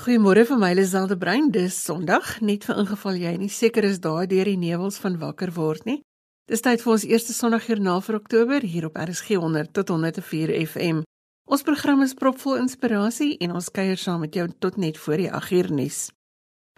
Goeiemôre vir my Liselde Brein. Dis Sondag, net vir ingeval jy nie seker is daar deur die nevels van wakker word nie. Dis tyd vir ons eerste Sondagjoernaal vir Oktober hier op RSG 100 tot 104 FM. Ons program is propvol inspirasie en ons kuier saam met jou tot net voor die 8 uur nuus.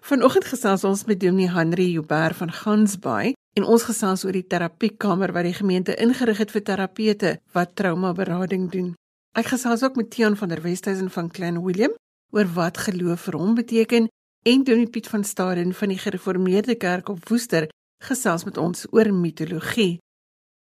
Vanoggend gesels ons met Dominee Henry Joubert van Gansbaai en ons gesels oor die terapiekamer wat die gemeente ingerig het vir terapeute wat traumaberading doen. Ek gesels ook met Tiaan van der Westhuizen van Klein Willem oor wat geloof vir hom beteken en Dominee Piet van Staden van die Gereformeerde Kerk op Woester gesels met ons oor mitologie.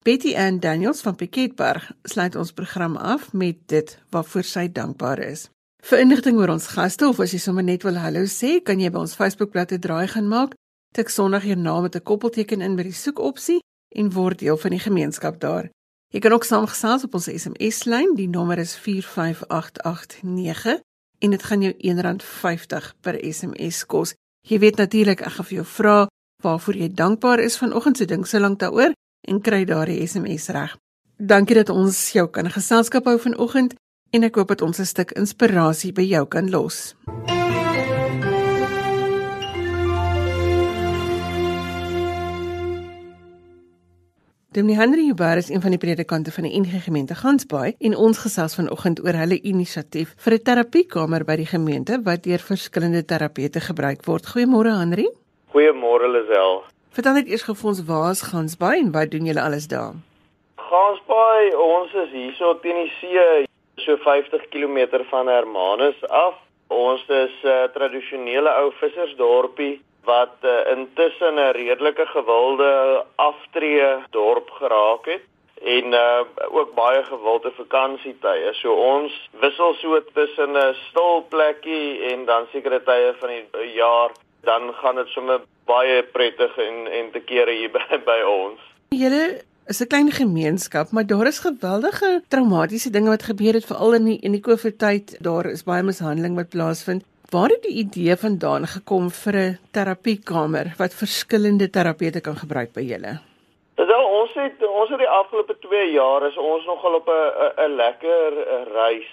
Betty Ann Daniels van Piketberg sluit ons program af met dit waarvoor sy dankbaar is. Vir inligting oor ons gaste of as jy sommer net wil hallo sê, kan jy by ons Facebookblad 'n draai gaan maak. Tik Sondag jou naam met 'n koppelteken in by die soekopsie en word deel van die gemeenskap daar. Jy kan ook saamgesels op ons SMS-lyn, die nommer is 45889 en dit gaan jou R1.50 per SMS kos. Jy weet natuurlik ek gaan vir jou vra waarvoor jy dankbaar is vanoggend se ding so lank daaroor en kry daardie SMS reg. Dankie dat ons jou kan geselskap hou vanoggend en ek hoop dat ons 'n stuk inspirasie by jou kan los. MUZIEK Dominee Henry Huber is een van die predikante van die NG Gemeente Gansbaai en ons gesels vanoggend oor hulle inisiatief vir 'n terapiekamer by die gemeente wat deur verskillende terapeute gebruik word. Goeiemôre Henry. Goeiemôre Lisel. Vertel net eers vir ons waar is Gansbaai en wat doen julle alles daar? Gansbaai, ons is hierso teen die see, so 50 km van Hermanus af. Ons is 'n uh, tradisionele ou vissersdorpie wat uh, intussen 'n redelike gewilde aftree dorp geraak het en uh, ook baie gewilde vakansietye. So ons wissel so tussen 'n stil plekkie en dan sekere tye van die jaar dan gaan dit sommer baie prettig en en te kere hier by, by ons. Julle is 'n klein gemeenskap, maar daar is geweldige traumatiese dinge wat gebeur het veral in die in die COVID tyd. Daar is baie mishandeling wat plaasvind. Waar het die idee vandaan gekom vir 'n terapiekamer wat verskillende terapete kan gebruik by julle? Wel, ons het ons het die afgelope 2 jaar is ons nogal op 'n 'n lekker reis.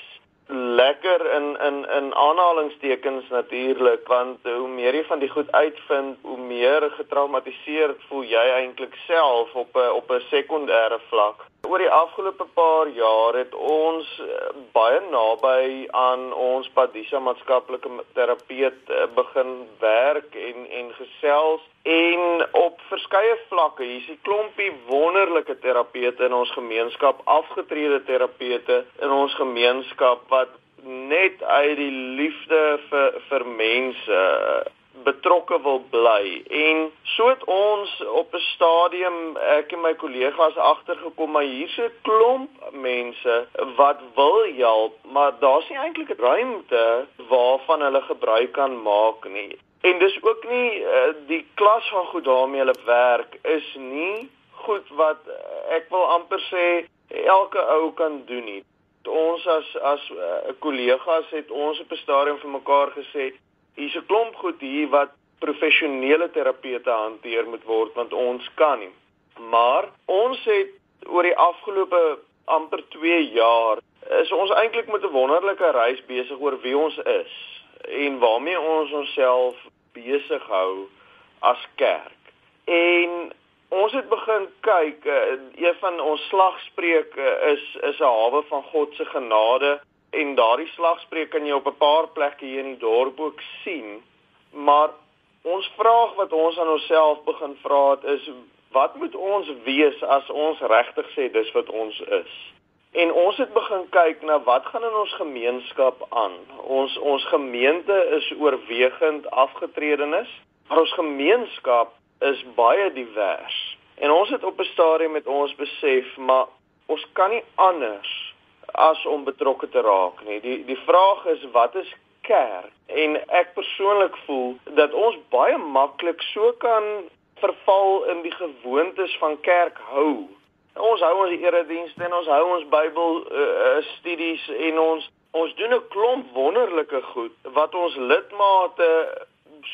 Lekker in in in aanhalingstekens natuurlik, want hoe meer jy van die goed uitvind, hoe meer getraumatiseerd voel jy eintlik self op 'n op 'n sekondêre vlak. Oor die afgelope paar jaar het ons eh, baie naby aan ons Padisa maatskaplike terapeut eh, begin werk en en gesels en op verskeie vlakke. Hier is 'n klompie wonderlike terapeute in ons gemeenskap, afgetrede terapeute in ons gemeenskap wat net uit die liefde vir vir mense betrokke wil bly. En so het ons op 'n stadium ek en my kollegas agtergekom maar hier's 'n klomp mense wat wil help maar daar's nie eintlik 'n ruimte waarvan hulle gebruik kan maak nie. En dis ook nie uh, die klas van goed waarmee hulle werk is nie goed wat uh, ek wil amper sê elke ou kan doen nie. Ons as as uh, kollegas het ons op 'n stadium vir mekaar gesê hier's 'n klomp goed hier wat professionele terapeute hanteer moet word want ons kan nie. Maar ons het oor die afgelope amper 2 jaar is ons eintlik met 'n wonderlike reis besig oor wie ons is en waarmee ons onsself besig hou as kerk. En ons het begin kyk, uh, een van ons slagspreuke is is 'n hawe van God se genade en daardie slagspreuk kan jy op 'n paar plekke hier in die dorp ook sien. Maar ons vraag wat ons aan onsself begin vra het is wat moet ons wees as ons regtig sê dis wat ons is? En ons het begin kyk na wat gaan in ons gemeenskap aan. Ons ons gemeente is oorwegend afgetredenes, maar ons gemeenskap is baie divers. En ons het op 'n stadium met ons besef, maar ons kan nie anders as om betrokke te raak nie. Die die vraag is wat is kerk? En ek persoonlik voel dat ons baie maklik so kan verval in die gewoontes van kerk hou. Ons hou ons eredienste en ons hou ons Bybel uh, studies en ons ons doen 'n klomp wonderlike goed wat ons lidmate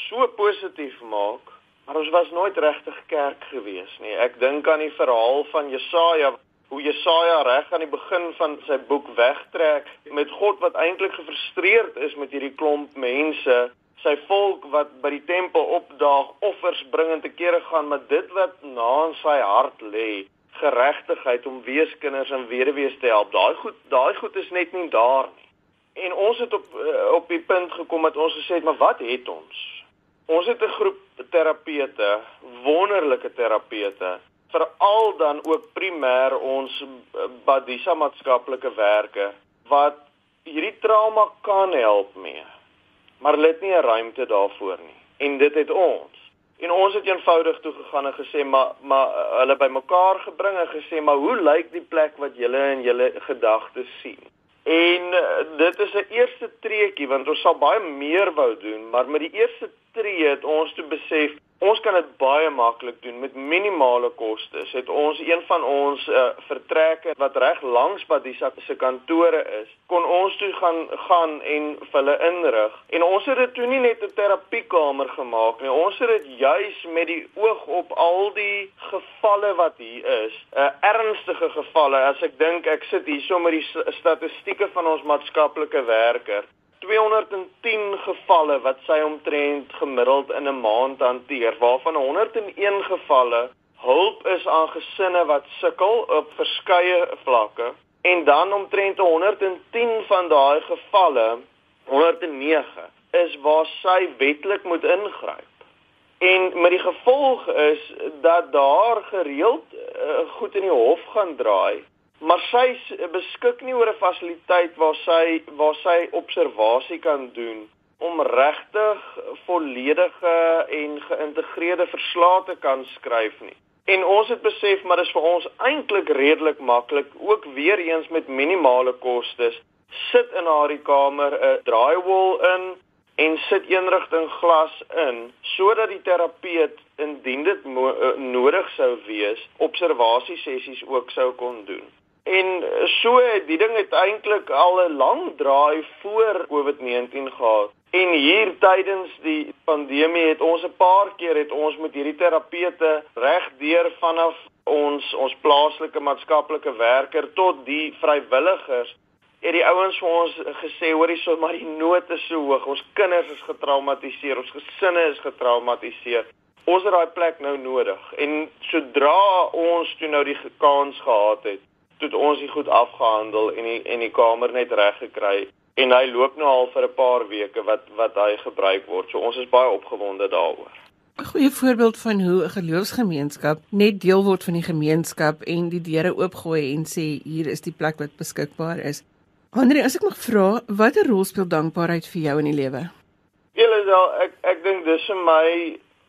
so positief maak. Maar ons was nooit regtig kerk gewees nie. Ek dink aan die verhaal van Jesaja hoe Jesaja reg aan die begin van sy boek wegtrek met God wat eintlik gefrustreerd is met hierdie klomp mense, sy volk wat by die tempel opdaag, offers bring en te kere gaan, maar dit wat na in sy hart lê, geregtigheid om weeskinders en weduwees te help. Daai goed, daai goed is net nie daar nie. En ons het op eh, op die punt gekom dat ons gesê het, maar wat het ons? Ons het 'n groep terapeute, wonderlike terapeute veral dan ook primêr ons eh, Badisa maatskaplike werke wat hierdie trauma kan help mee. Maar hulle het nie 'n ruimte daarvoor nie. En dit het ons. En ons het eenvoudig toe gegaan en gesê maar maar eh, hulle bymekaar gebring en gesê maar hoe lyk die plek wat julle in julle gedagtes sien? En uh, dit is 'n eerste treetjie want ons sal baie meer wou doen, maar met die eerste tree het ons toe besef Ons kan dit baie maklik doen met minimale kostes. Het ons een van ons uh, vertrekke wat reg langs die se kantore is, kon ons toe gaan gaan en vir hulle inrig. En ons het dit toe nie net 'n terapiekamer gemaak nie. Ons het dit juis met die oog op al die gevalle wat hier is, uh, ernstige gevalle. As ek dink ek sit hier so met die statistieke van ons maatskaplike werker. 210 gevalle wat sy omtrent gemiddeld in 'n maand hanteer, waarvan 101 gevalle hulp is aan gesinne wat sukkel op verskeie vlakke en dan omtrent 110 van daai gevalle 109 is waar sy wetlik moet ingryp. En met die gevolg is dat daar gereeld uh, goed in die hof gaan draai maar sy beskik nie oor 'n fasiliteit waar sy waar sy observasie kan doen om regtig volledige en geïntegreerde verslae te kan skryf nie. En ons het besef maar dis vir ons eintlik redelik maklik ook weer eens met minimale kostes sit in haar kamer 'n drywall in en sit eenrigting glas in sodat die terapeut indien dit nodig sou wees observasie sessies ook sou kon doen. En so die ding het eintlik al 'n lang draai voor COVID-19 gehad. En hier tydens die pandemie het ons 'n paar keer het ons met hierdie terapeute regdeur vanaf ons ons plaaslike maatskaplike werker tot die vrywilligers het die ouens vir ons gesê hoorie so maar die nood is so hoog. Ons kinders is getraumatiseer, ons gesinne is getraumatiseer. Ons het daai plek nou nodig. En sodra ons toe nou die kans gehad het het ons dit goed afgehandel en die en die kamer net reg gekry en hy loop nou al vir 'n paar weke wat wat hy gebruik word. So ons is baie opgewonde daaroor. 'n Goeie voorbeeld van hoe 'n geloofsgemeenskap net deel word van die gemeenskap en die deure oopgooi en sê hier is die plek wat beskikbaar is. Andre, as ek mag vra, watter rol speel dankbaarheid vir jou in die lewe? Sal ek ek dink dis vir my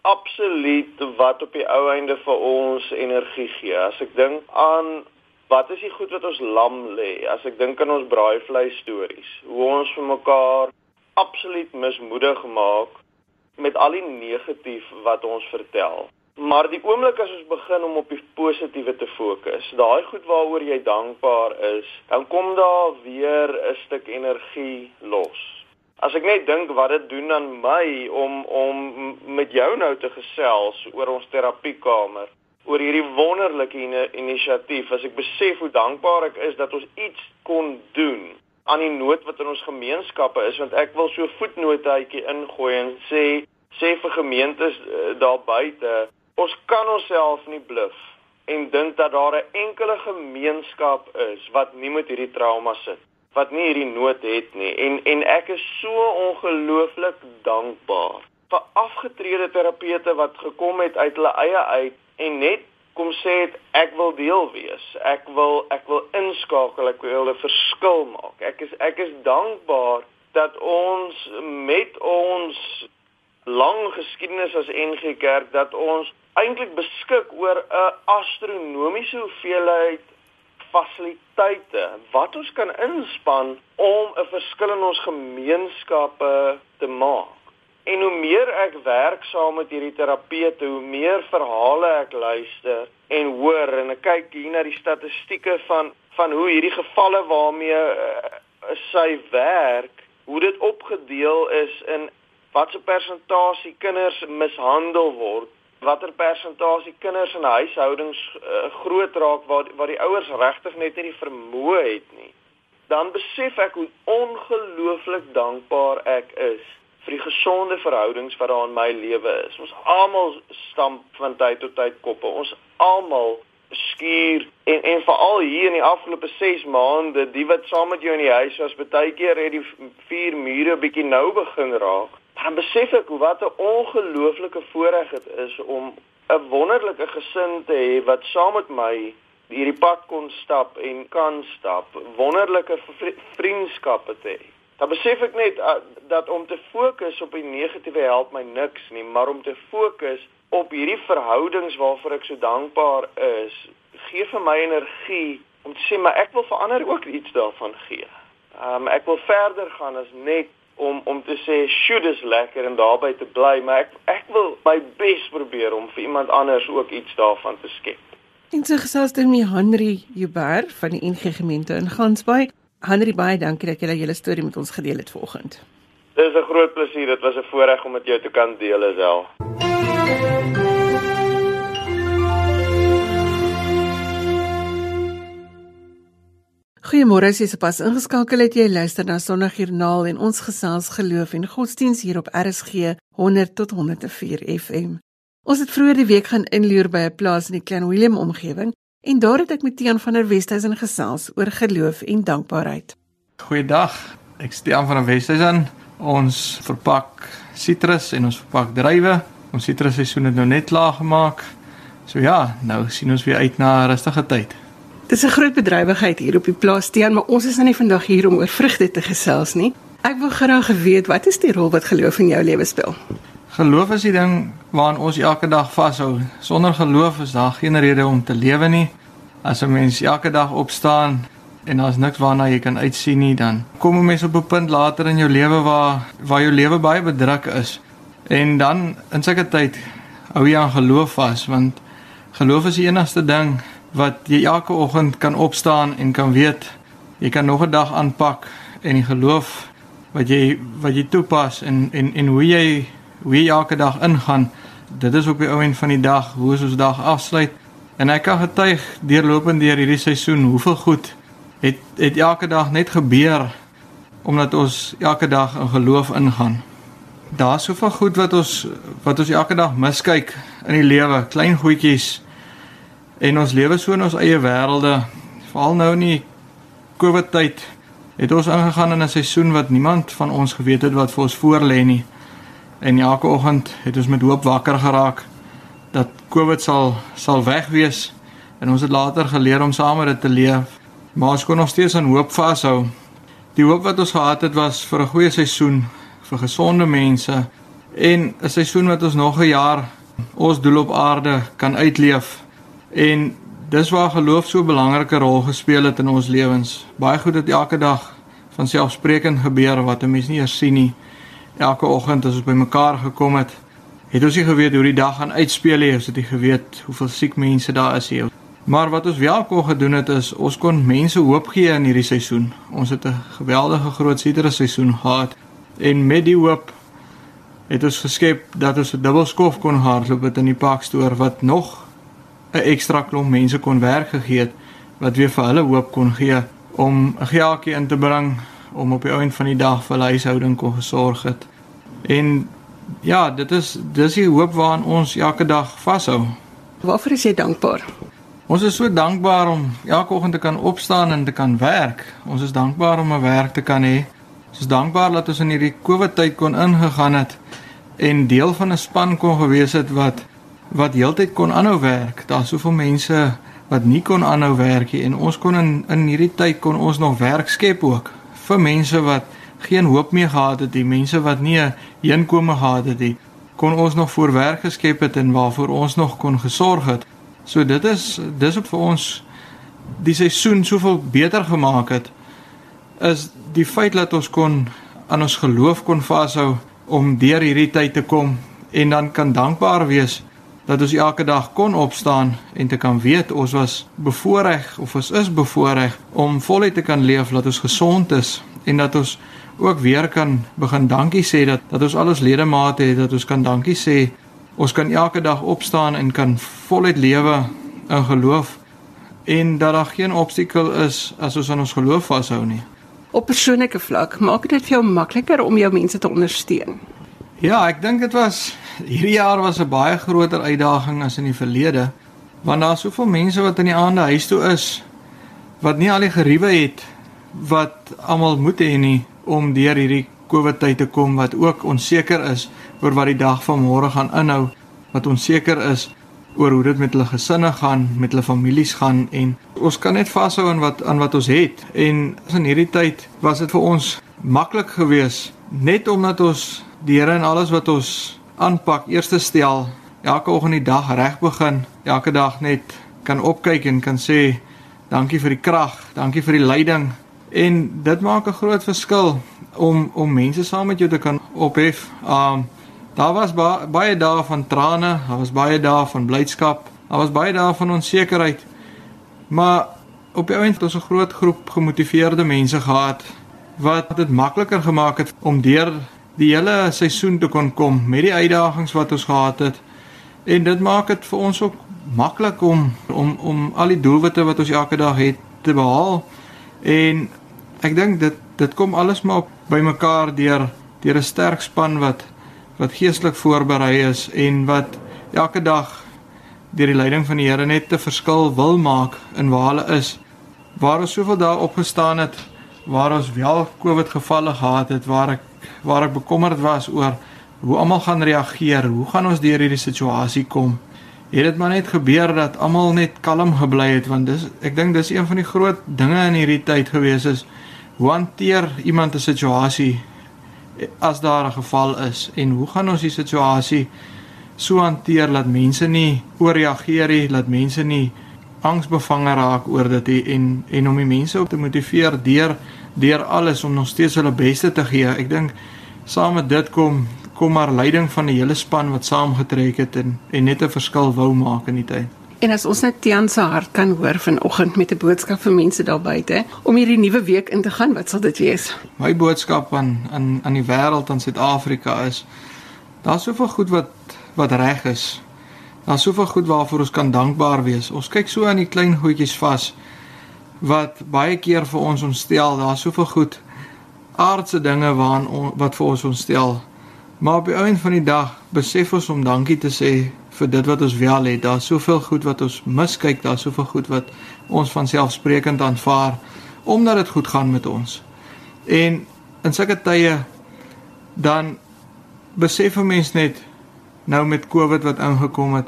absoluut wat op die ou einde vir ons energie gee. As ek dink aan wat is die goed wat ons lam lê? As ek dink aan ons braaivleis stories, hoe ons vir mekaar absoluut mismoedig maak met al die negatief wat ons vertel. Maar die oomblik as ons begin om op die positiewe te fokus, daai goed waaroor jy dankbaar is, dan kom daar weer 'n stuk energie los. As ek net dink wat dit doen aan my om om met jou nou te gesels oor ons terapiekamer oor hierdie wonderlike inisiatief as ek besef hoe dankbaar ek is dat ons iets kon doen aan die nood wat in ons gemeenskappe is want ek wil so voetnootjie ingooi en sê sê vir gemeentes uh, daar buite ons kan onsself nie bluf en dink dat daar 'n enkele gemeenskap is wat nie met hierdie trauma sit wat nie hierdie nood het nie. En en ek is so ongelooflik dankbaar vir afgetrede terapeute wat gekom het uit hulle eie uit en net kom sê het, ek wil deel wees. Ek wil ek wil inskakel, ek wil 'n verskil maak. Ek is ek is dankbaar dat ons met ons lang geskiedenis as NG Kerk dat ons eintlik beskik oor 'n astronomiese hoeveelheid fasiliteite wat ons kan inspann om 'n verskil in ons gemeenskappe te maak. En hoe meer ek werk saam met hierdie terapeute, hoe meer verhale ek luister en hoor en ek kyk hier na die statistieke van van hoe hierdie gevalle waarmee uh, sy werk, hoe dit opgedeel is in watse persentasie kinders mishandel word, watter persentasie kinders in huishoudings uh, groot raak waar waar die ouers regtig net nie die vermoë het nie. Dan besef ek hoe ongelooflik dankbaar ek is vir die gesonde verhoudings wat daar in my lewe is. Ons almal stamp van tyd tot tyd koppe. Ons almal skuur en en veral hier in die afgelope 6 maande, die wat saam met jou in die huis was, baie keer het die vier mure bietjie nou begin raak. Dan besef ek hoe wat 'n ongelooflike voorreg dit is om 'n wonderlike gesin te hê wat saam met my hierdie pad kon stap en kan stap, wonderlike vriendskappe te hê. Dan besef ek net uh, dat om te fokus op die negatiewe help my niks nie, maar om te fokus op hierdie verhoudings waarvoor ek so dankbaar is, gee vir my energie om te sê maar ek wil vir ander ook iets daarvan gee. Ehm um, ek wil verder gaan as net om om te sê shoot is lekker en daarbey te bly, maar ek ek wil my bes probeer om vir iemand anders ook iets daarvan te skep. En so gesels dit met Henry Juber van die NG gemeente in Gansbaai. Henry baie dankie dat jy julle hele storie met ons gedeel het vanoggend. Dis 'n groot plesier, dit was 'n voorreg om met jou te kan deel, Isel. Goeiemôre, as jy sopas ingeskakel het, jy luister na Sondagjoernaal en ons gesels geloof en godsdiens hier op RSG 100 tot 104 FM. Ons het vroeër die week gaan inloer by 'n plaas in die Klein Willem omgewing en daar het ek met Tiaan van der Westhuizen gesels oor geloof en dankbaarheid. Goeiedag. Ek staan van der Westhuizen. Ons verpak sitrus en ons verpak druiwe. Ons sitrusseisoen het nou net klaar gemaak. So ja, nou sien ons weer uit na 'n rustige tyd. Dis 'n groot bedrywigheid hier op die plaas Steen, maar ons is nou nie vandag hier om oor vrugte te gesels nie. Ek wil graag weet wat is die rol wat geloof in jou lewe speel? Geloof is die ding waaraan ons elke dag vashou. Sonder geloof is daar geen rede om te lewe nie. As 'n mens elke dag opstaan en daar's niks waarna jy kan uitsien nie, dan kom 'n mens op 'n punt later in jou lewe waar waar jou lewe baie bedruk is. En dan in sulke tyd hou jy aan geloof vas want geloof is die enigste ding wat jy elke oggend kan opstaan en kan weet jy kan nog 'n dag aanpak en die geloof wat jy wat jy toepas en en en hoe jy hoe jy elke dag ingaan dit is op die ou end van die dag hoe ons dag afsluit en ek kan getuig deurlopend deur hierdie seisoen hoeveel goed het het elke dag net gebeur omdat ons elke dag in geloof ingaan. Daar's soveel goed wat ons wat ons elke dag miskyk in die lewe, klein goedjies. En ons lewe so in ons eie wêrelde. Veral nou in die COVID tyd het ons ingegaan in 'n seisoen wat niemand van ons geweet het wat vir ons voorlê nie. En elke oggend het ons met hoop wakker geraak dat COVID sal sal weg wees en ons het later geleer om saam met dit te leef. Maar ons kon nog steeds aan hoop vashou. Die hoop wat ons gehad het was vir 'n goeie seisoen vir gesonde mense en 'n seisoen wat ons nog 'n jaar ons doel op aarde kan uitleef. En dis waar geloof so 'n belangrike rol gespeel het in ons lewens. Baie goed het elke dag van selfsprekend gebeur wat 'n mens nie eers sien nie. Elke oggend as ons bymekaar gekom het, het ons nie geweet hoe die dag gaan uitspeel nie. Ons het nie geweet hoeveel siek mense daar is nie. Maar wat ons wel kon gedoen het is ons kon mense hoop gee in hierdie seisoen. Ons het 'n geweldige groot sitrus seisoen gehad en met die hoop het ons geskep dat ons 'n dubbelskof kon hardloop in die parkstoor wat nog 'n ekstra klomp mense kon werk gegee het wat weer vir hulle hoop kon gee om 'n geeltjie in te bring om op die einde van die dag vir hulle huishouding kon gesorg het. En ja, dit is dis die hoop waaraan ons elke dag vashou. Waarvoor is jy dankbaar? Ons is so dankbaar om elke oggend te kan opstaan en te kan werk. Ons is dankbaar om 'n werk te kan hê. Ons is dankbaar dat ons in hierdie COVID tyd kon ingegaan het en deel van 'n span kon gewees het wat wat heeltyd kon aanhou werk. Daar's soveel mense wat nie kon aanhou werk nie en ons kon in in hierdie tyd kon ons nog werk skep ook vir mense wat geen hoop meer gehad het, die mense wat nie 'n inkome gehad het nie, kon ons nog voor werk geskep het en waarvoor ons nog kon gesorg het. So dit is dis op vir ons die seisoen soveel beter gemaak het is die feit dat ons kon aan ons geloof kon vashou om deur hierdie tyd te kom en dan kan dankbaar wees dat ons elke dag kon opstaan en te kan weet ons was bevoorreg of ons is bevoorreg om voluit te kan leef dat ons gesond is en dat ons ook weer kan begin dankie sê dat dat ons alles ledemate het dat ons kan dankie sê ons kan elke dag opstaan en kan voluit lewe in geloof en dat daar geen obstakel is as ons aan ons geloof vashou nie. Op persoonlike vlak maak dit vir jou makliker om jou mense te ondersteun. Ja, ek dink dit was hierdie jaar was 'n baie groter uitdaging as in die verlede want daar's soveel mense wat in die aande huis toe is wat nie al die geriewe het wat almal moet hê nie om deur hierdie COVID tyd te kom wat ook onseker is oor wat die dag van môre gaan inhou, wat onseker is oor hoe dit met hulle gesinne gaan, met hulle families gaan en ons kan net vashou aan wat aan wat ons het. En in hierdie tyd was dit vir ons maklik geweest net omdat ons die Here en alles wat ons aanpak eerste stel, elke oggend die dag reg begin, elke dag net kan opkyk en kan sê dankie vir die krag, dankie vir die leiding en dit maak 'n groot verskil om om mense saam met jou te kan ophef. Um daar was ba baie dae van trane, daar was baie dae van blydskap, daar was baie dae van onsekerheid. Maar op die einde het ons 'n groot groep gemotiveerde mense gehad wat dit makliker gemaak het om deur die hele seisoen te kon kom met die uitdagings wat ons gehad het. En dit maak dit vir ons ook maklik om om om al die doelwitte wat ons elke dag het te behaal. En ek dink dit dit kom alles maar op bymekaar deur deur 'n sterk span wat wat geestelik voorberei is en wat elke dag deur die leiding van die Here net 'n verskil wil maak in waar hulle is. Waar ons soveel dae opgestaan het, waar ons wel COVID gevalle gehad het, waar ek waar ek bekommerd was oor hoe almal gaan reageer, hoe gaan ons deur hierdie situasie kom? Het dit maar net gebeur dat almal net kalm gebly het want dis ek dink dis een van die groot dinge in hierdie tyd gewees is hoe hanteer iemand 'n situasie as daar 'n geval is en hoe gaan ons die situasie so hanteer dat mense nie ooreageer nie, dat mense nie angsbevange raak oor dit en en om die mense op te motiveer deur deur alles om nog steeds hulle beste te gee. Ek dink saam met dit kom kom maar leiding van die hele span wat saamgetrek het en en net 'n verskil wou maak in die tyd. En as ons net Tian se hart kan hoor vanoggend met 'n boodskap vir mense daar buite om hierdie nuwe week in te gaan, wat sal dit wees? My boodskap aan aan aan die wêreld aan Suid-Afrika is daar's soveel goed wat wat reg is. Daar's soveel goed waarvoor ons kan dankbaar wees. Ons kyk so aan die klein goedjies vas wat baie keer vir ons ontstel. Daar's soveel goed aardse dinge waaraan wat vir ons ontstel. Maar op die einde van die dag besef ons om dankie te sê vir dit wat ons wel het. Daar's soveel goed wat ons miskyk, daar's soveel goed wat ons van selfsprekend aanvaar omdat dit goed gaan met ons. En in sulke tye dan besef 'n mens net nou met COVID wat ingekom het,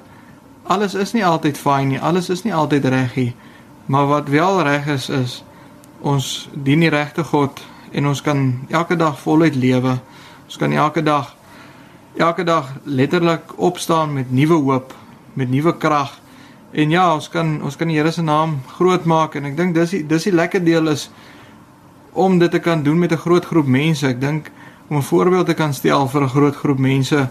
alles is nie altyd fyn nie, alles is nie altyd reg nie. Maar wat wel reg is is ons dien die regte God en ons kan elke dag voluit lewe. Ons kan elke dag elke dag letterlik opstaan met nuwe hoop, met nuwe krag. En ja, ons kan ons kan die Here se naam groot maak en ek dink dis die dis die lekker deel is om dit te kan doen met 'n groot groep mense. Ek dink om 'n voorbeeld te kan stel vir 'n groot groep mense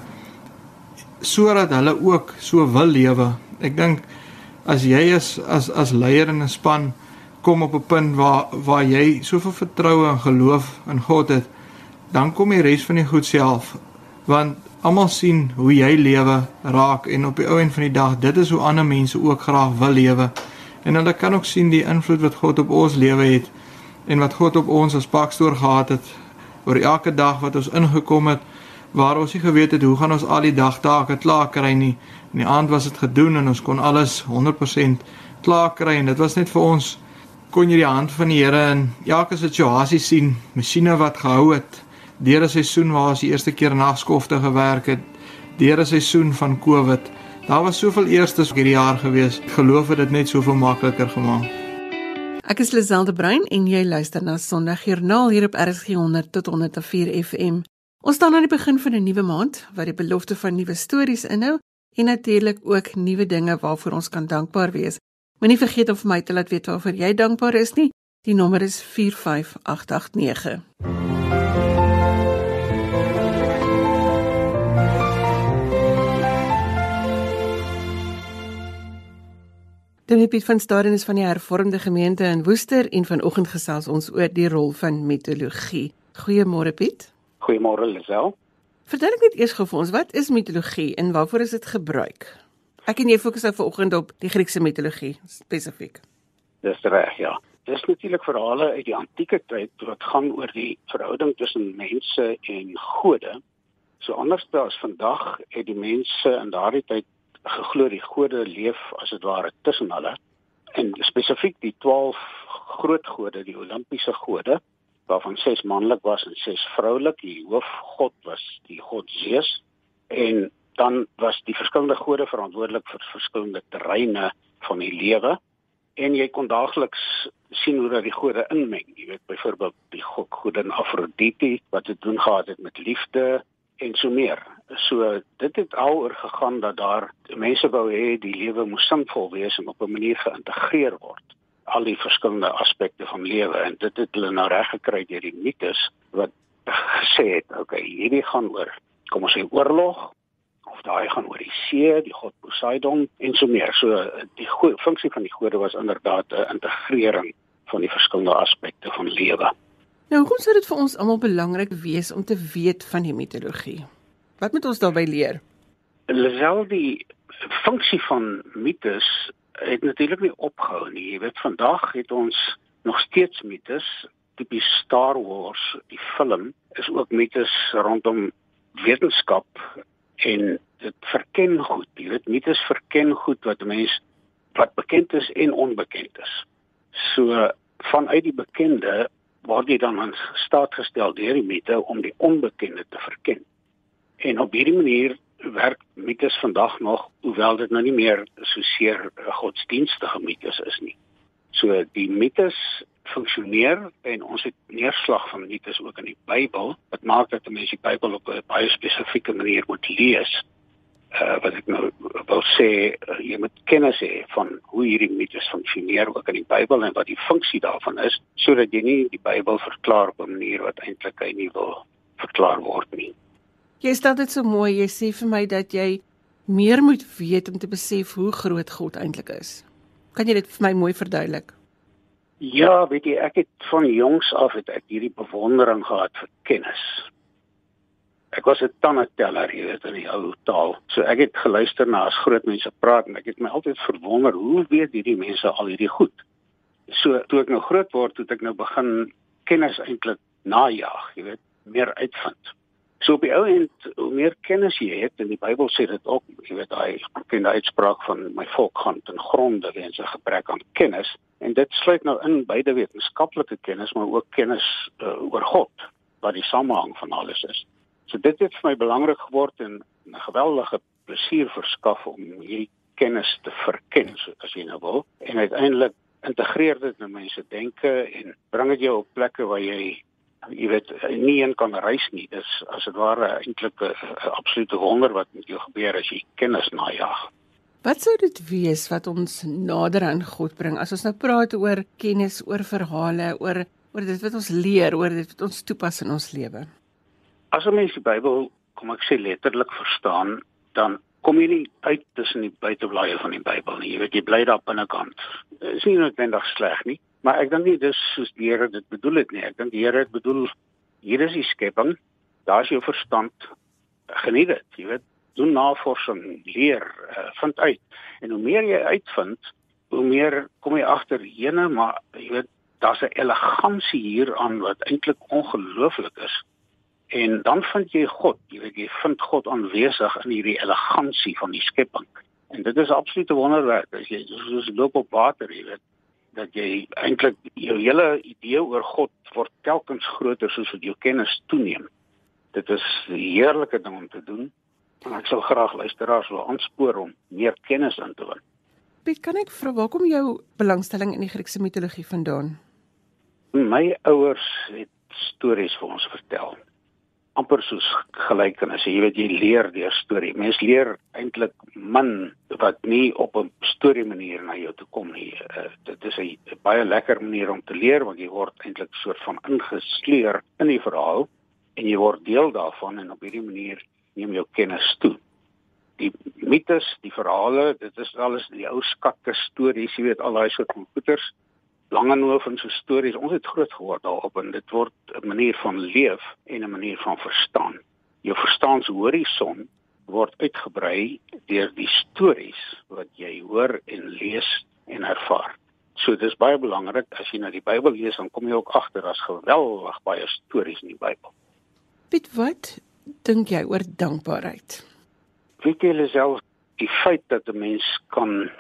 sodat hulle ook so wil lewe. Ek dink as jy is as as leier in 'n span kom op 'n punt waar waar jy soveel vertroue en geloof in God het, dan kom die res van die goed self. Want almal sien hoe jy lewe raak en op die ou en van die dag dit is hoe ander mense ook graag wil lewe. En hulle kan ook sien die invloed wat God op ons lewe het en wat God op ons as pakstoor gehad het oor elke dag wat ons ingekom het waar ons nie geweet het hoe gaan ons al die dagtake klaar kry nie in die aand was dit gedoen en ons kon alles 100% klaar kry en dit was net vir ons kon jy die hand van die Here in elke situasie sien masjiene wat gehou het deur 'n seisoen waar ons die eerste keer nagskofte gewerk het, deur 'n seisoen van COVID. Daar was soveel eerstes hierdie jaar gewees. Geloof het dit net soveel makliker gemaak. Ek is Liselde Brein en jy luister na Sondagjoernaal hier op RSG 100 tot 104 FM. Ons staan aan die begin van 'n nuwe maand wat die belofte van nuwe stories inhou en natuurlik ook nuwe dinge waarvoor ons kan dankbaar wees. Moenie vergeet om vir my te laat weet waarvoor jy dankbaar is nie. Die nommer is 45889. Dominee Piet van Staden is van die Hervormde Gemeente in Woester en vanoggend gesels ons oor die rol van mitologie. Goeiemôre Piet. Goeiemôre Lisel. Vertel ek net eers gou vir ons, wat is mitologie en waarvoor is dit gebruik? Ek en jy fokus nou vanoggend op die Griekse mitologie spesifiek. Dis reg, ja. Dis natuurlik verhale uit die antieke tyd wat gaan oor die verhouding tussen mense en gode. So anders as vandag het die mense in daardie tyd geglo die gode leef as dit ware tussen hulle. En spesifiek die 12 groot gode, die Olimpiese gode, waarvan 6 manlik was en 6 vroulik. Die hoofgod was die god Zeus en dan was die verskillende gode verantwoordelik vir verskillende terreine van die lewe en jy kon daagliks sien hoe dat die gode inmeng. Jy weet byvoorbeeld die god godin Afrodite wat te doen gehad het met liefde en so meer. So dit het aloor gegaan dat daar mense wou hê die lewe moes sinvol wees en op 'n manier geïntegreer word al die verskillende aspekte van lewe en dit het hulle nou reg gekry deur die mites wat gesê het, okay, hierdie gaan oor kom ons sê oorlog of daai gaan oor die see, die god Poseidon en so meer. So die funksie van die gode was inderdaad 'n integrering van die verskillende aspekte van lewe. Nou, hoe sou dit vir ons almal belangrik wees om te weet van die mitologie? Wat moet ons daarbey leer? Alhoewel die funksie van mites het natuurlik nie opgehou nie. Jy weet vandag het ons nog steeds mites, tipies Star Wars, die film is ook mites rondom wetenskap en dit verken goed. Jy weet mites verken goed wat mense wat bekend is en onbekend is. So vanuit die bekende word jy dan in staat gestel deur die mite om die onbekende te verken. En op hierdie manier werk mites vandag nog hoewel dit nou nie meer so seer godsdienstige mites is nie. So die mites funksioneer en ons het neerslag van mites ook in die Bybel wat maak dat mense die Bybel op 'n baie spesifieke manier moet lees. Uh wat ek nou wil sê, uh, jy moet kennis hê van hoe hierdie mites funksioneer ook in die Bybel en wat die funksie daarvan is sodat jy nie die Bybel verklaar op 'n manier wat eintlik hy nie wil verklaar word nie. Jy stel dit so mooi. Jy sê vir my dat jy meer moet weet om te besef hoe groot God eintlik is. Kan jy dit vir my mooi verduidelik? Ja, weet jy, ek het van jongs af het ek hierdie bewondering gehad vir kennis. Ek was 'n tandeteller, jy weet, in die ou taal. So ek het geluister na as groot mense praat en ek het my altyd verwonder hoe weet hierdie mense al hierdie goed. So toe ek nou groot word, toe ek nou begin kennis eintlik najag, jy weet, meer uitvind. So op die ou end hoe meer kennis jy het en die Bybel sê dit ook, jy weet daai bekende uitspraak van my volk gaan ten gronde weens 'n gebrek aan kennis en dit sluit nou in beide wetenskaplike kennis maar ook kennis uh, oor God wat die samehang van alles is. So dit het vir my belangrik geword en 'n geweldige plesier verskaf om hierdie kennis te verken, so as jy nou wil. En uiteindelik integreer dit in mense denke en bring dit jou op plekke waar jy jy weet nie een kan reis nie. Dis as dit ware eintlik 'n absolute wonder wat met jou gebeur as jy kennis najag. Wat sou dit wees wat ons nader aan God bring as ons nou praat oor kennis, oor verhale, oor oor dit wat ons leer, oor dit wat ons toepas in ons lewe? As 'n mens die Bybel kom ek sê letterlik verstaan, dan kom jy nie uit tussen die buiteblaaie van die Bybel nie. Jy weet jy bly daar binnekant. Dit is nie noodwendig sleg nie. Maar ek dink nie dis soos die Here dit bedoel het nie. Ek dink die Here het bedoel hier is die skepping. Daar's jou verstand. Geniet dit, jy weet. Doen navorsing, leer, uh, vind uit. En hoe meer jy uitvind, hoe meer kom jy agter jene, maar jy weet daar's 'n elegansie hier aan wat eintlik ongelooflik is. En dan vind jy God, jy weet jy vind God aanwesig in hierdie elegansie van die skepping. En dit is absoluut 'n wonderwerk. As jy soos loop op water, jy weet, dat jy eintlik jou hele idee oor God word telkens groter soos wat jou kennis toeneem. Dit is 'n heerlike ding om te doen. En ek sal graag luisteraars wil aanspoor om meer kennis in te win. Piet, kan ek vra waar kom jou belangstelling in die Griekse mitologie vandaan? My ouers het stories vir ons vertel amper soos gelykenis. Jy weet jy leer deur storie. Mens leer eintlik min wat nie op 'n storie manier na jou toe kom nie. Uh, dit is 'n baie lekker manier om te leer want jy word eintlik soort van ingesleer in die verhaal en jy word deel daarvan en op hierdie manier neem jou kennis toe. Die mites, die verhale, dit is alles die ou skatte stories, jy weet al daai soort van goeters Langehoven se stories, ons het groot geword daarop en dit word 'n manier van leef en 'n manier van verstaan. jou verstaanshorison word uitgebrei deur die stories wat jy hoor en lees en ervaar. So dis baie belangrik as jy na die Bybel lees dan kom jy ook agter daar's geweldig baie stories in die Bybel. Piet, wat dink jy oor dankbaarheid? Weet jy self die feit dat 'n mens kan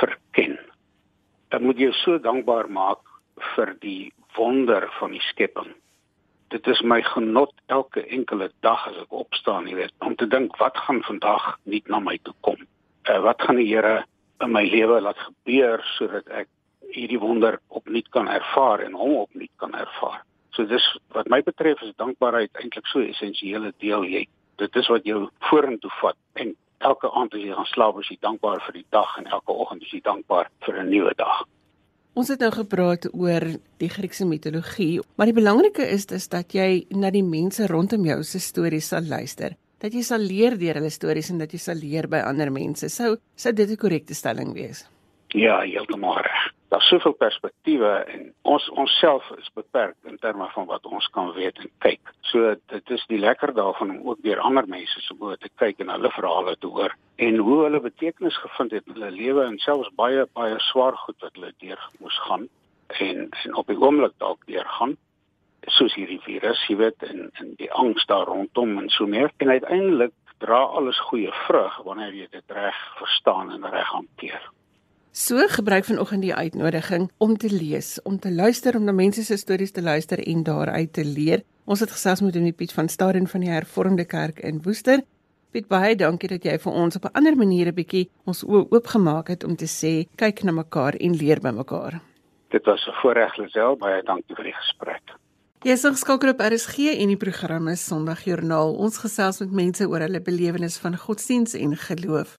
verken. Dan moet jy so dankbaar maak vir die wonder van die skepping. Dit is my genot elke enkele dag as ek opstaan, jy weet, om te dink wat gaan vandag nie na my toe kom. Uh, wat gaan die Here in my lewe laat gebeur sodat ek hierdie wonder opnuut kan ervaar en hom opnuut kan ervaar. So dis wat my betref is dankbaarheid eintlik so 'n essensiële deel jy. Dit is wat jou vorentoe vat en elke aand as jy gaan slaap is jy dankbaar vir die dag en elke oggend is jy dankbaar vir 'n nuwe dag. Ons het nou gepraat oor die Griekse mitologie, maar die belangrike is dis dat jy na die mense rondom jou se stories sal luister. Dat jy sal leer deur hulle stories en dat jy sal leer by ander mense. Sou sou dit 'n korrekte stelling wees? Ja, heeltemal reg daar's soveel perspektiewe en ons onsself is beperk in terme van wat ons kan weet en kyk. So dit is die lekker daarvan om ook deur ander mense se boë te kyk en hulle verhale te hoor en hoe hulle betekenis gevind het in hulle lewe en selfs baie baie swaar goed wat hulle deur moes gaan en en op die oomblik dalk deur gaan soos hierdie virus, jy weet, en en die angs daar rondom en so meer. En uiteindelik dra alles goeie vrug wanneer jy dit reg verstaan en reg hanteer. So gebruik vanoggend die uitnodiging om te lees, om te luister, om na mense se stories te luister en daaruit te leer. Ons het gesels met Dominee Piet van Staden van die Hervormde Kerk in Woester. Piet, baie dankie dat jy vir ons op 'n ander manier 'n bietjie ons oë oopgemaak het om te sê kyk na mekaar en leer by mekaar. Dit was 'n voorreg, Lisel. Baie dankie vir die gesprek. Jy is geskakel op RSG en die program is Sondagjoernaal. Ons gesels met mense oor hulle belewenis van godsdiens en geloof.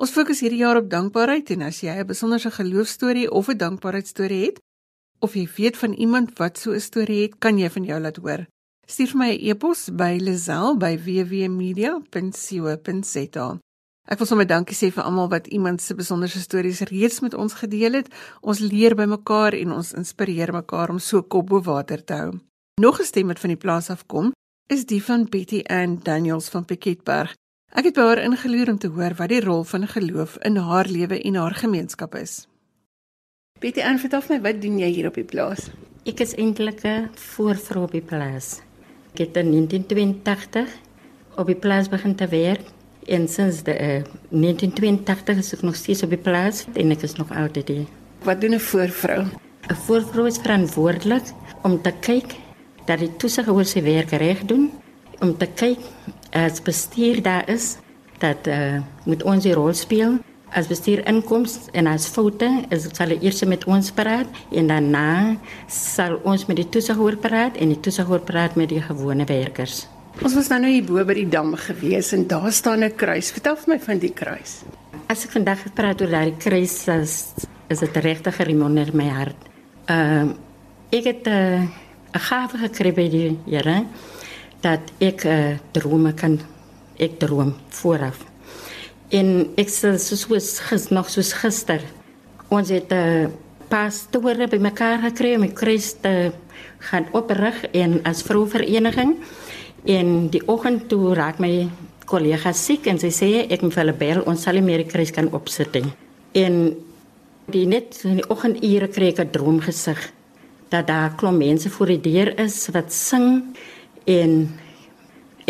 Ons fokus hierdie jaar op dankbaarheid en as jy 'n besonderse geloofstorie of 'n dankbaarheidstorie het of jy weet van iemand wat so 'n storie het, kan jy van jou laat hoor. Stuur my 'n e-pos by lazel@wwmedia.co.za. Ek wil sommer dankie sê vir almal wat iemand se besonderse stories reeds met ons gedeel het. Ons leer by mekaar en ons inspireer mekaar om so kop bo water te hou. Nog 'n stem wat van die plaas af kom, is die van Betty Ann Daniels van Piketberg. Ek het by haar ingeloer om te hoor wat die rol van geloof in haar lewe en haar gemeenskap is. Betty, aan vertel my wat doen jy hier op die plaas? Ek is eintlik 'n voorvrou op die plaas. Ek het in 1982 op die plaas begin te werk en sinds de uh, 1982 is ek nog steeds op die plaas en ek is nog altyd hier. Wat doen 'n voorvrou? 'n Voorvrou is verantwoordelik om te kyk dat die toesighouer sy werk reg doen, om te kyk as bestuur daar is dat uh, moet ons die rol speel as bestuur inkomste en as foute is sal eers met ons praat en daarna sal ons met die toesighouer praat en die toesighouer praat met die gewone werkers. Ons was nou nou hier bo by die dam gewees en daar staan 'n kruis. Vertel vir my van die kruis. As ek vandag praat oor daai kruis is is dit regtig geremonder in my hart. Ehm uh, ek het eh, 'n uh, gawe gekry by die Here dat ek uh, drome kan ek droom vooraf. En ek sê soos soos nog soos gister. Ons het 'n uh, eh, pastore by mekaar gekry om die kruis te gaan oprig en as vrouvereniging en die oggend toe raak my kollega siek en sy sê ek moet hulle bel ons sal nie meer die kruis kan opsit nie. En die net in die oggendure kry ek 'n droomgesig dat daar klomp mense voor die deur is wat sing en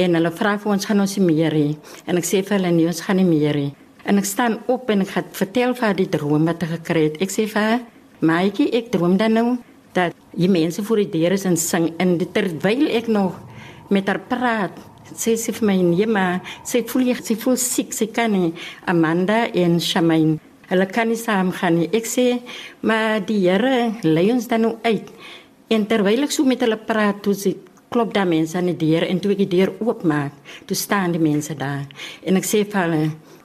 en hulle vra vir ons gaan ons nie meer hê? En ek sê vir hulle nee ons gaan nie meer hê. En ek staan op en ek het vertel vir die droom wat ek gekry het. Ek sê vir maatjie ek droom dan nou dat jy mense voor die deur is en sing. En terwyl ek nog met haar praat sê sy vir my nee maar sy voel jy sy voel siek sy kan nie. Amanda en Shamain hulle kan nie saam gaan nie. Ek sê maar die Here lei ons dan nou uit. En terwyl ek so met hulle praat toe sy klop daar mense aan die deur en toe ek die deur oopmaak, toe staan die mense daar. En ek sê vir hulle,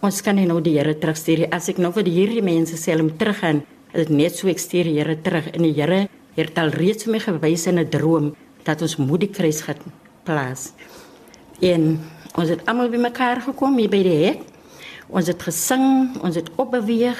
ons kan nie nou die Here terugstuur as ek nou vir hierdie mense sê om terug gaan. Dit net so ek stuur die Here terug en die Here het al reeds vir my gewys in 'n droom dat ons moet die kruis gaan plaas. En ons het almal by mekaar gekom hier by die hek. Ons het gesing, ons het opbeweeg.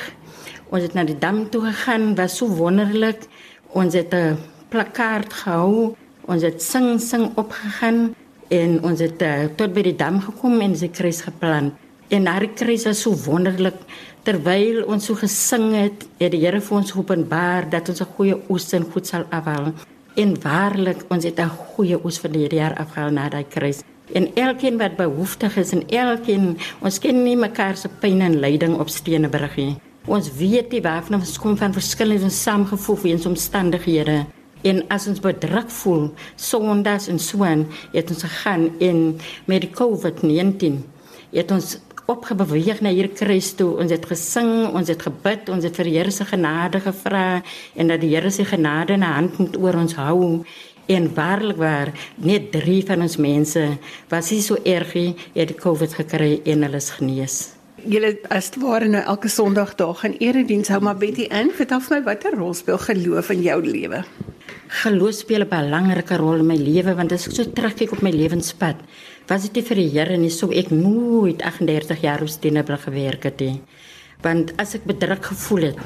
Ons het na die dam toe gegaan, was so wonderlik. Ons het 'n plakkaat gehou Ons het sing sing opgegaan En ons het uh, tot by die dam gekom en sy kruis geplant. En haar kruis was so wonderlik terwyl ons so gesing het, het die Here vir ons openbaar dat ons 'n goeie oes en goed sal afhaal. En waarlik, ons het 'n goeie oes vir die jaar afhaal na daai kruis. En elkeen wat behoeftig is en elkeen, ons ken nie mekaar se pyn en lyding op Stenebrug nie. Ons weet die waarvan ons kom van verskillende saamgevoeg weens omstandighede. En as ons bedruk voel, sondags en swaan, het ons gegaan in met die COVID-19. Het ons opgebeweeg na hier kruis toe. Ons het gesing, ons het gebid, ons het vir die Here se genade gevra en dat die Here se genade na hand moet oor ons hou. En waarlik waar, net 3 van ons mense was nie so erg nie, het die COVID gekry en hulle is genees. Julle as ware nou elke Sondag daar gaan erediens hou maar Betty in. Vertel vir my watter rol speel geloof in jou lewe? Geloof speel 'n belangrike rol in my lewe want as ek so terugkyk op my lewenspad, was dit nie vir die Here nie sou ek nooit 38 jaar op Steenebrug gewerk het nie. Want as ek bedruk gevoel het,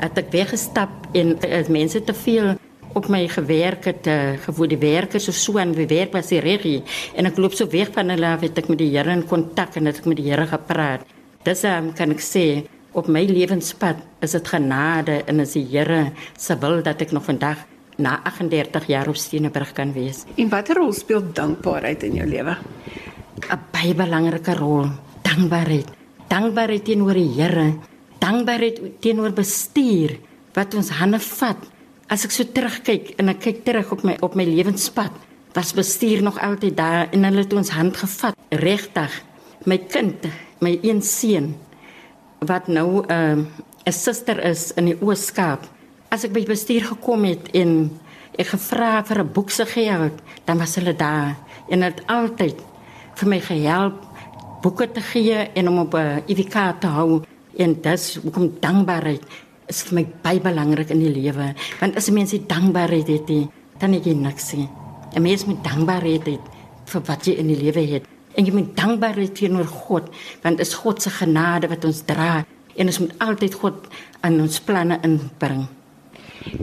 het ek weggestap en as mense te veel op my gewerk het, uh, gevoel die werkers of so en wie werk was die regie en ek loop so weg van hulle af het ek met die Here in kontak en het ek met die Here gepraat. Dis um, kan ek sê op my lewenspad is dit genade en is die Here se wil dat ek nog vandag na 38 jaar op Steenebrug kan wees. En watter rol speel dankbaarheid in jou lewe? 'n Baie belangrike rol. Dankbaarheid. Dankbaarheid teenoor die Here. Dankbaarheid teenoor bestuur wat ons hande vat. As ek so terugkyk en ek kyk terug op my op my lewenspad, was bestuur nog altyd daar en hulle het ons hand gevat. Regtig. My kind, my een seun wat nou 'n uh, 'n suster is in die Ooskaap as ek by bestuur gekom het en ek gevra vir 'n boek se geld, dan was hulle daar en het altyd vir my gehelp boeke te gee en om op 'n uh, IVK te hou en dis hoekom dankbaarheid is vir my baie belangrik in die lewe want as mense dankbaarheid het, die, dan het jy niks nie. 'n Mens moet dankbaarheid hê vir wat jy in die lewe het. En jy moet dankbaar wees teenoor God want is God se genade wat ons dra en ons moet altyd God aan ons planne inbring.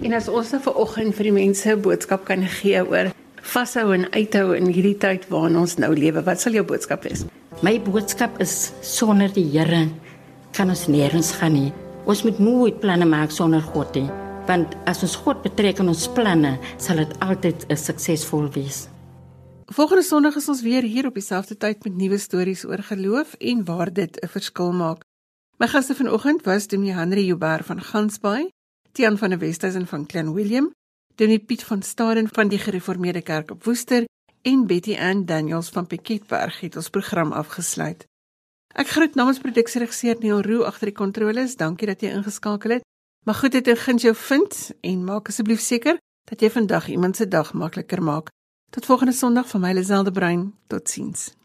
En as ons nou vanoggend vir die mense 'n boodskap kan gee oor vashou en uithou in hierdie tyd waarin ons nou lewe, wat sal jou boodskap wees? My boodskap is sonder die Here kan ons nêrens gaan nie. Ons moet nooit planne maak sonder God nie, want as ons God betrek in ons planne, sal dit altyd 'n suksesvol wees. Volgende Sondag is ons weer hier op dieselfde tyd met nuwe stories oor geloof en waar dit 'n verskil maak. My gaste vanoggend was Dominee Henry Joubert van Gansbaai Tian van der Westhuizen van Clan William, Dominee Piet van Staden van die Gereformeerde Kerk op Woester en Betty Ann Daniels van Piketberg het ons program afgesluit. Ek groet namens produksieregisseur Neil Roo agter die kontroles. Dankie dat jy ingeskakel het. Maar goed dit guns jou vind en maak asseblief seker dat jy vandag iemand se dag makliker maak. Tot volgende Sondag van my Liselde Brein. Totsiens.